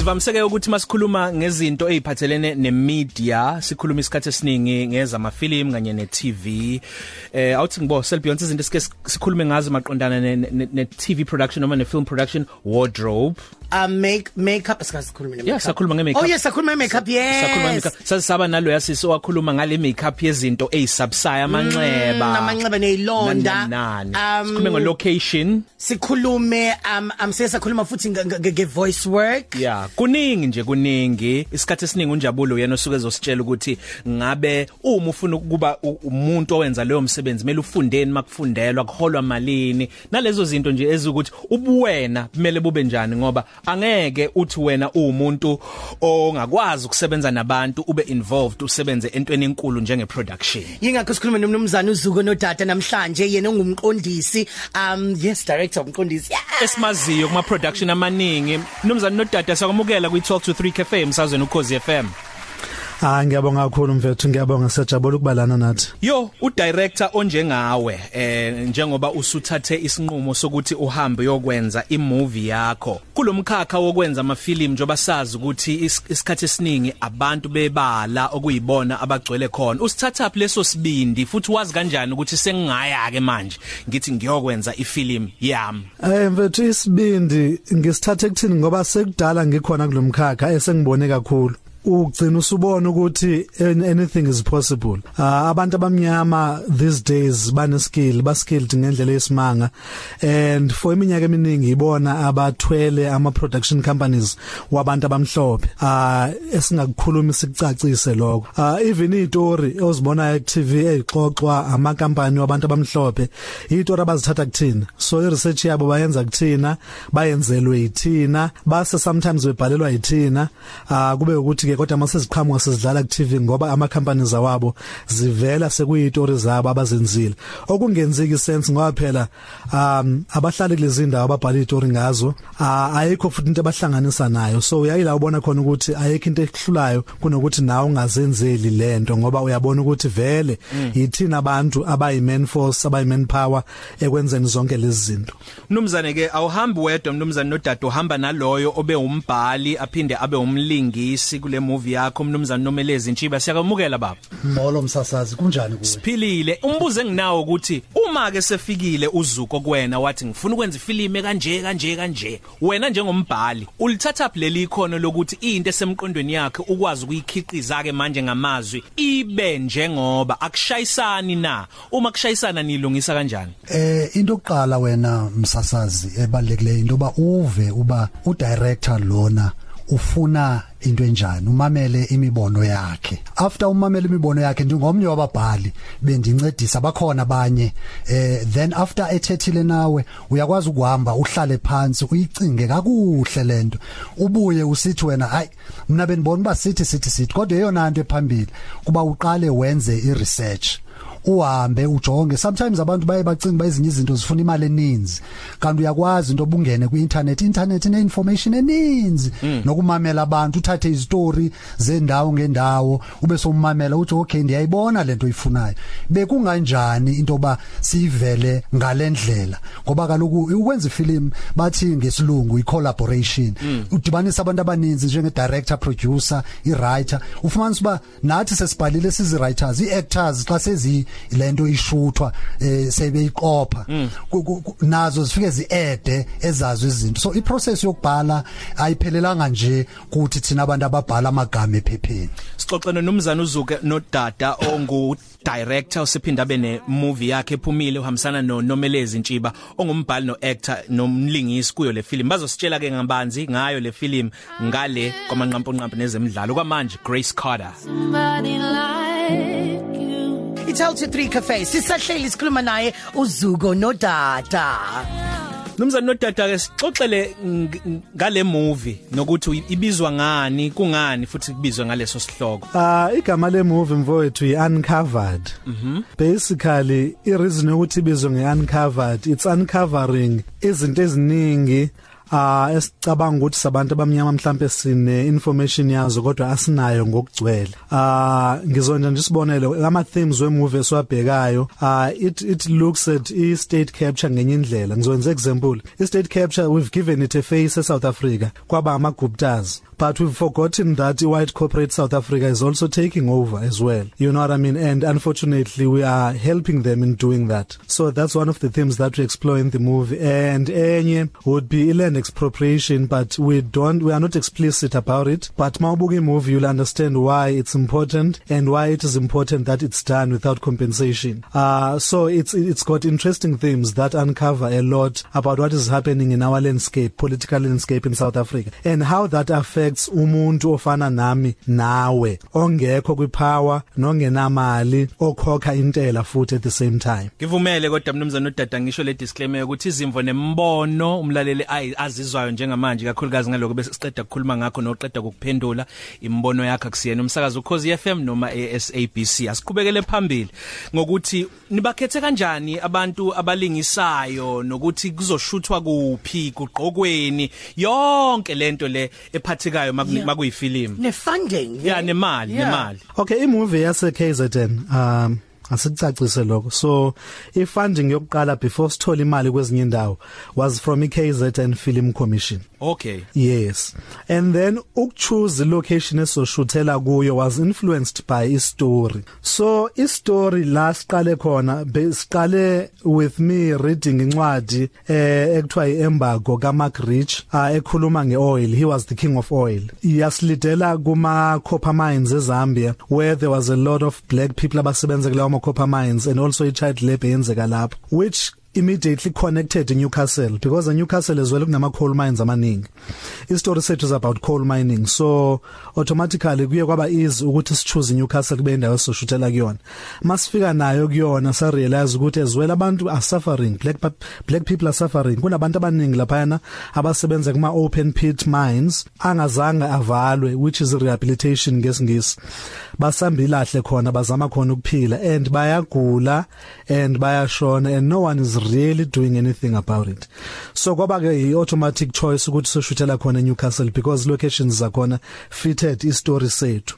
Sivamseke ukuthi masikhuluma ngezinto eziphathelene nemedia sikhuluma isikhathi esiningi ngeza amafilimu kanye neTV eh awuthi ngibo selbeyond izinto esike sikhulume ngazo maqondana ne, ne, ne TV production noma ne film production wardrobe. Uh make makeup sikasikhuluma ne Yeah sakhuluma nge makeup Oh yes sakhuluma makeup yes. Sakhuluma makeup sasaba nalo yasisi owakhuluma ngale makeup yezinto ezisubsaya amanxeba. Mm, amanxeba nezilonda um sikhulume ngo location sikhulume um am sesakhuluma futhi nge voice work. Yeah, kuningi nje kuningi. Isikhathi esiningi unjabulo uyena osuke ezositshela ukuthi ngabe uma ufuna ukuba u- umuntu owenza leyo msebenzi kumele ufundeni makufundelwa kuholwa malini. Nalezo zinto nje ezukuthi ubuwena kumele bube njani ngoba angeke uthi wena umuntu ongakwazi ukusebenza nabantu ube involved usebenze entweni enkulu njenge production. Yingakho sikhuluma nomnumzana uZuko nodata namhlanje yena ungumqondisi um yes director umqondisi yeah. Esimaziyo kuma production amaningi. Mnumzane nodada siyakwamukela kwi Talk to 3 Cafe emsazweni ukhozi FM. Ah ngiyabonga kakhulu mfethu ngiyabonga siyajabula ukubalana nathi. Yo, udirector onjengawe eh njengoba usuthathe isinqumo sokuthi uhambe yokwenza imovie yakho. Kulomkhakha wokwenza amafilimu njoba sazi ukuthi is- isikhathi esiningi abantu bebala okuyibona abagcwele khona. Usithatha up leso sibindi futhi wazi kanjani ukuthi sengingaya ke manje ngithi ngiyokwenza ifilimu yami. Eh mfethu isibindi ngisithathe kuthini ngoba sekudala ngikhona kulomkhakha esengibone kakhulu. Ugcina usubona ukuthi an- anything is possible. Uh, abantu abamnyama these days bane skill ba skilled ngendlela esimanga and for iminyaka eminingi ibona abathwele ama production companies wabantu abamhlophe. Uh, esingakukhuluma sikucacise lokho. Uh, even izitori ozibona ku TV ezixoxwa ama company wabantu abamhlophe izitori abazithatha kuthina. So i research yabo bayenza kuthina bayenzelwe yithina base sometimes bebhalelwa yithina. Uh, kube ukuthi ke kodwa mase ziqhamuka sizidlala ku TV ngoba ama companies awabo zivela sekuyizitori zabo abazenzile. Okungenzeki sense ngoba phela um abahlali kulezi ndawo ababhala izitori ngazo ayikho futhi into abahlanganisa nayo. So uyayila ubona khona ukuthi ayikho into ehlulayo kunokuthi nawe ungazenzeli lento ngoba uyabona ukuthi vele yithina abantu abayi man force abayi man power ekwenzeni zonke lezi zinto. Mnumzane ke awuhambi wedwa mnumzane nodada uhamba naloyo obe umbhali aphinde abe umlingisi kule movie yakho mnumzane Nomelezi Ntshiba siyakamukela baba. Molo msasazi kunjani kuwe? Siphilile. Umbuzo enginawo ukuthi uma ke sefikile uzuko kuwena wathi ngifuna ukwenza ifilimu kanje kanje kanje. Wena njengombhali ulithatha up leli ikhono lokuthi into esemqondweni yakhe ukwazi ukuyikhiqiza ke manje ngamazwi? Ibe njengoba akushayisani na? Uma kushayisana nilungisa kanjani? Eh into yokuqala wena msasazi ebalulekileyo into ba uve uba udirector lona ufuna into enjani? Umamele imibono yakhe. After umamele imibono yakhe ndingomnye wababhali bendincedisa bakhona abanye eh then after ethethile nawe uyakwazi ukuhamba uhlale phansi uyicinge kakuhle lento ubuye usithi wena hayi mina benibona uba sithi sithi sithi. Kodwa eyona nto ephambili kuba uqale wenze iresearch. Uhambe ujonge. Sometimes abantu baye bacinga ba ezinye izinto zifuna imali eninzi. Kanti uyakwazi into obungene kwi-internet. Internet ine information eninzi nokumamela abantu uthathe izitori zendawo ngendawo ube somamela uthi okay ndiyayibona lento oyifunayo. Bekunganjani into ba sivele ngalendlela ngoba kaloku ukwenza ifilm bathi ngesilungu i-collaboration. Udibanisa abantu abaninzi njenge director producer i-writer. Ufumanisa uba nathi sesibhalile sizi writers i-actors xa sezi lento ishuthwa eh sebeyiqopha. Ku- nazo zifike ziede ezazo izinto. So iprocess yokubhala ayiphelelanga nje kuthi thina abantu ababhala amagama ephepheni. Sixoxene nomzana uzuke nodada ongu director usiphinda abe ne movie yakhe ephumile uhambisana no Nomelezi Ntshiba ongumbhali no actor nomlingisi kuyo le film. Bazositshela ke ngabanzi ngayo le film ngale kwamanqampo nqampo nezemidlalo. Kwamanje Grace Carter. Somebody like. Itel to 3 cafe sisahleli sikhuluma naye uZuko nodata Nomzana nodada ke sixoxele ng- ng- ngale movie nokuthi ibizwa ngani kungani futhi kubizwa ngaleso sihloko Ah igama le movie mfowethu i uncovered. Mhm. Basically i reason ukuthi ibizwe nge uncovered it's uncovering izinto eziningi ah esicabanga ukuthi sabantu abamnyama mhlambe sine information yazo kodwa asinayo ngokugcwele. Ah ngizonja nje isibonelo ama themes we movie esiwabhekayo ah it it looks at i state capture ngenye indlela. Ngizokwenza example i state capture we've given it a face e South Africa kwaba ama Guptas but we've forgotten that white corporate South Africa is also taking over as well. You know what i mean? And unfortunately we are helping them in doing that. So that's one of the themes that we explore in the movie. And enye would be land expropriation but we don't we are not explicit about it. But mawubuka movie you'll understand why it's important and why it is important that it's done without compensation. Uh so it's it's got interesting themes that uncover a lot about what is happening in our landscape political landscape in South Africa and how that affects umuntu ofana nami nawe ongekho kwipower nongenamali okhokha intela futhi at the same time. Ngivumele kodwa mnumzane uDada ngisho le disclaimer ukuthi izimvo nembono umlaleli azizwayo njengamanje kakhulukazi ngaloko bese siqeda ukukhuluma ngakho noqeda ukuphendula imbono yakhe akusiyena. Umsakazo ukhozi FM noma ASABC asiqhubekele phambili ngokuthi nibakhethe kanjani abantu abalingisayo nokuthi kuzoshuthwa kuphi kugqokweni yonke lento le ephathekayo makuyifilimu. Ne funding yeah. nemali nemali. Okay imovie yase KZN um asikucacise lokho. So ifunding yokuqala before sithola imali kwezinye indawo was from iKZN Film Commission. Okay. Yes. And then ukuchoose location esoshuthela kuyo was influenced by i story. So i story la siqale khona besiqale with me reading incwadi eh ekuthiwa iembargo kaMark Rich uh, ekhuluma ngeoil. He was the king of oil. Yasilidela kuma copper mines eZambia where there was a lot of black people abasebenza kulawo copper mines and also i child labor yenzeka lapho which immediately connected eNewcastle because eNewcastle as well kunama coal mines amaningi. Istory sethu is about coal mining so automatically kuye kwaba easy ukuthi si choose Newcastle kube indawo esoshuthela kuyona. Masifika nayo kuyona sa realize ukuthi as well abantu are suffering black black people are suffering. Kunabantu abaningi lapha abasebenza kuma open pit mines angazange avalwe which is rehabilitation ngesingisi. Basambilahle khona bazama khona ukuphila and bayagula and bayashona and no one is really doing anything about it. So kwaba ke i automatic choice ukuthi soshuthela khona eNewcastle because locations zakhona fitted i story sethu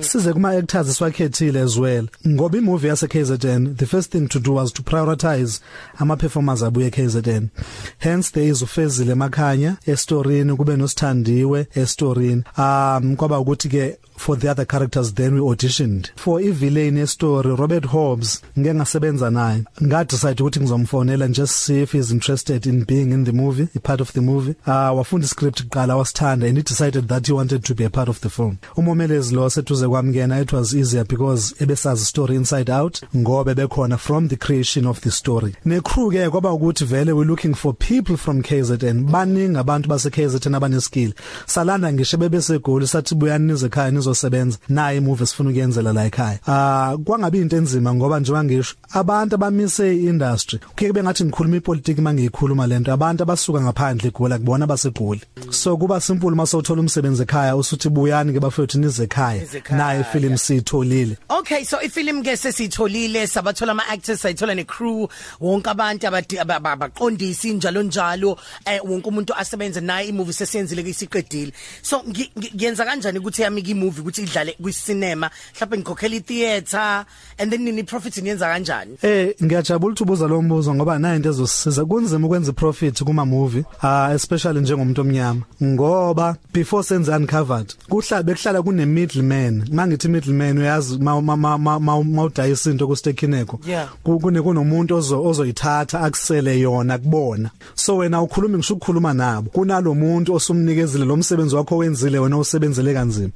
size kuma actors siwakhethile as well. Ngoba imovie yase KZN the first thing to do was to prioritize ama performers abuye KZN hence there is ufezile emakhanya estoryini kube nosithandiwe estoryini um kwaba ukuthi ke for the other characters then we auditioned. For i villain e story Robert Hobbs ngeke ngasebenza naye. Nga decide ukuthi ngizomfonela just see if he's interested in being in the movie a part of the movie. Ah uh, wafunda script kuqala wasithanda and he decided that he wanted to be a part of the film. Umomelezi lo sethuze kwamkena it was easier because ebesazi story inside out ngoba bekhona from the creation of the story. Ne crew ke kwaba ukuthi vele we looking for people from KZN baningi abantu base KZN abaneskill salanda ngisho bebese goli sathi buyanize ekhaya nizosebenza naye movie sifuna ukuyenzela la ekhaya. Ah kwangabe into enzima ngoba njengoba ngisho abantu abamise industry kuke kube ngathi ngikhuluma ipolitiki mangiyikhuluma lento abantu abasuka ngaphandle egoli kubona basegoli so kuba simple masawuthola umsebenzi ekhaya usuthi buyani ke bafethu nize ekhaya naye film sitholile okay so ifilm ke sesitholile sabathola ama actors sayithola ne crew wonke abantu abaqondisi njalo njalo eh wonke umuntu asebenza naye imovie sesiyenzile ke isiqedile. So ngiyenza kanjani ukuthi yami ki movie ukuthi idlale kwi cinema mhlawumbe ngikhokhela i theater and then nini profit niyenza kanjani? Eh ngiyajabula ukuthi ubuza lo mbuzo ngoba nayo into ezosisiza. Kunzima ukwenza profit kuma movie ah especially njengomuntu omnyama. Ngoba before senze uncovered kuhlala bekuhlala kune middleman mangithi middleman uyazi mawudayisa into ku stekineko kune kunomuntu ozo ozoyithatha akusele yona kubona so wena ukhuluma ngisho ukukhuluma nabo. Kunalomuntu osumnikezile lo msebenzi wakho wenzile wena usebenzele kanzima.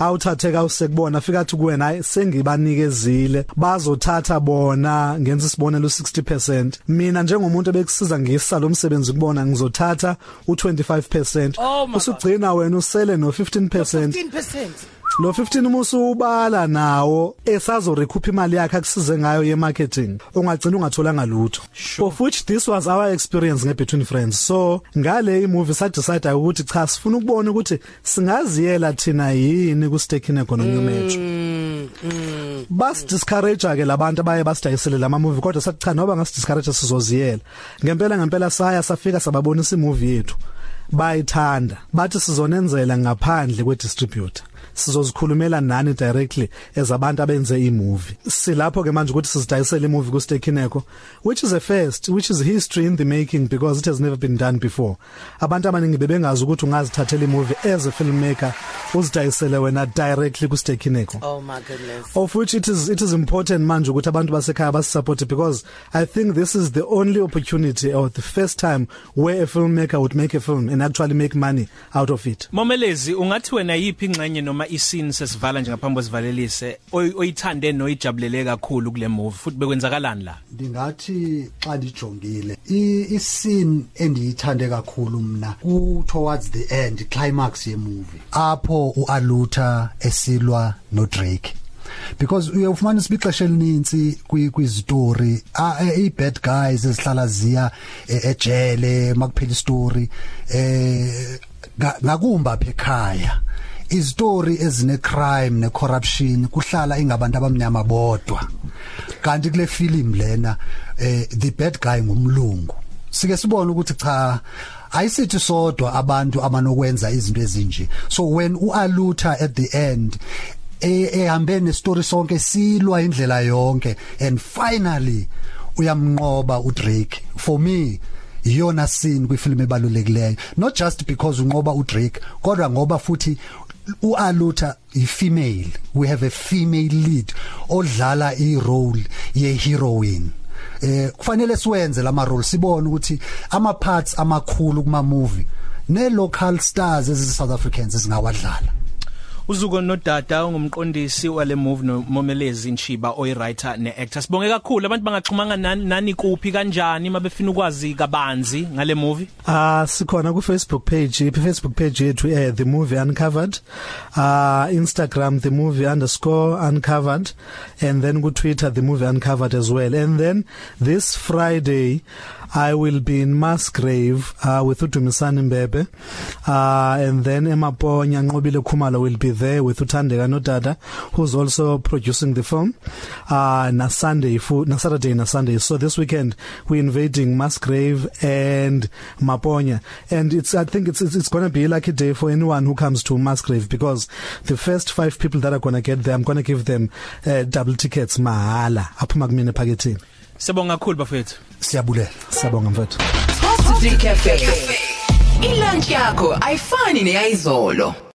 Awuthatheka usekubona afika athi kuwena hayi sengibanikezile bazothatha bona ngenza isibonelo 60% mina njengomuntu ebekusiza ngisa lo msebenzi kubona ngizothatha u25% usugcina wena usele no 15% 15% lo 15 umusu ubala nawo esazo recoup imali yakhe akusize ngayo ye marketing ungagcina ungatholanga lutho. Sure. of which this was our experience nge between friends. So ngale movie sa decide ukuthi cha sifuna ukubona ukuthi singaziyela thina yini ku stekine khona new metro. mm, mm, bas discourage ke labantu abaye basidayisele lama movie kodwa sathi cha noba ngasi discourage sizoziyela. Ngempela ngempela saya safika sababonisa imovie yethu. Bayithanda. Bathi sizonenzela ngaphandle kwe distributor sizozikhulumela nani directly as abantu abenze imovie. Silapho ke manje ukuthi sizidayisele imovie ku Stekineko which is a first which is history in the making because it has never been done before. Abantu abaningi bebengazi ukuthi ungazithathela imovie as a filmmaker uzidayisele wena directly ku Stekineko Oh my goodness. of which it is it is important manje ukuthi abantu basekhaya basisupport because i think this is the only opportunity or the first time where a filmmaker would make a film and actually make money out of it. Momelezi ungathi wena yipi ingxenye noma iscene sesivala nje ngaphambi kwesivalelise oy- oyithande noyijabulele kakhulu kule movie futhi bekwenzakalani la? Ndingathi xa ndijongile i- iscene endiyithande kakhulu mna ku towards the end climax ye movie apho uAluta esilwa no Drake because uyofumana sibixesha elinintsi kwi kwizitori i bad guys ezihlala ziya e- ejele makuphela istory eh nga- ngakumba apha ekhaya. Izitori ezine crime ne corruption kuhlala ingabantu abamnyama bodwa. Kanti kule film lena eh the bad guy ngumlungu. Sike sibone ukuthi cha ayisithi sodwa abantu abanokwenza izinto ezinje. So when ualuta at the end eh ehambe nestory sonke silwa indlela yonke and finally uyamnqoba uDrake for me iyona scene kwifilm ebalulekileyo. Not just because unqoba uDrake kodwa ngoba futhi uAluta ifemale. We have a female lead odlala irole ye heroine eh kufanele siwenze lama role sibone ukuthi ama parts amakhulu kuma movie ne local stars ezi South Africans ezingawadlala. Uzuko nodada ungumqondisi wale movie noMomelezi Nshiba oywriter neactor. Sibonge kakhulu abantu bangaxhumanga nani, nani kuphi kanjani mabefuna ukwazi kabanzi ngale movie? Ah sikhona ku Facebook page i Facebook page yethu eh the movie uncovered. Ah Instagram the movie _uncovered and then ku Twitter the movie uncovered as well. And then this Friday I will be in Musgrave uh, with Udumisani Mbebe uh, and then Emaponya Nqobile Khumalo will be there with Uthandeka Nodada who's also producing the film uh, na Sunday fu na Saturday na Sunday so this weekend we're invading Musgrave and Maponya. And it's I think it's it's, it's going to be like a day for anyone who comes to Musgrave because the first 5 people that are going to get there I'm going to give them uh, double tickets mahala. Aphuma kumina ephakethini Sibonga kakhulu bafethu siyabulela siyabonga mfethu Top 3 Cafe. Ilunch yakho ayifani neyizolo.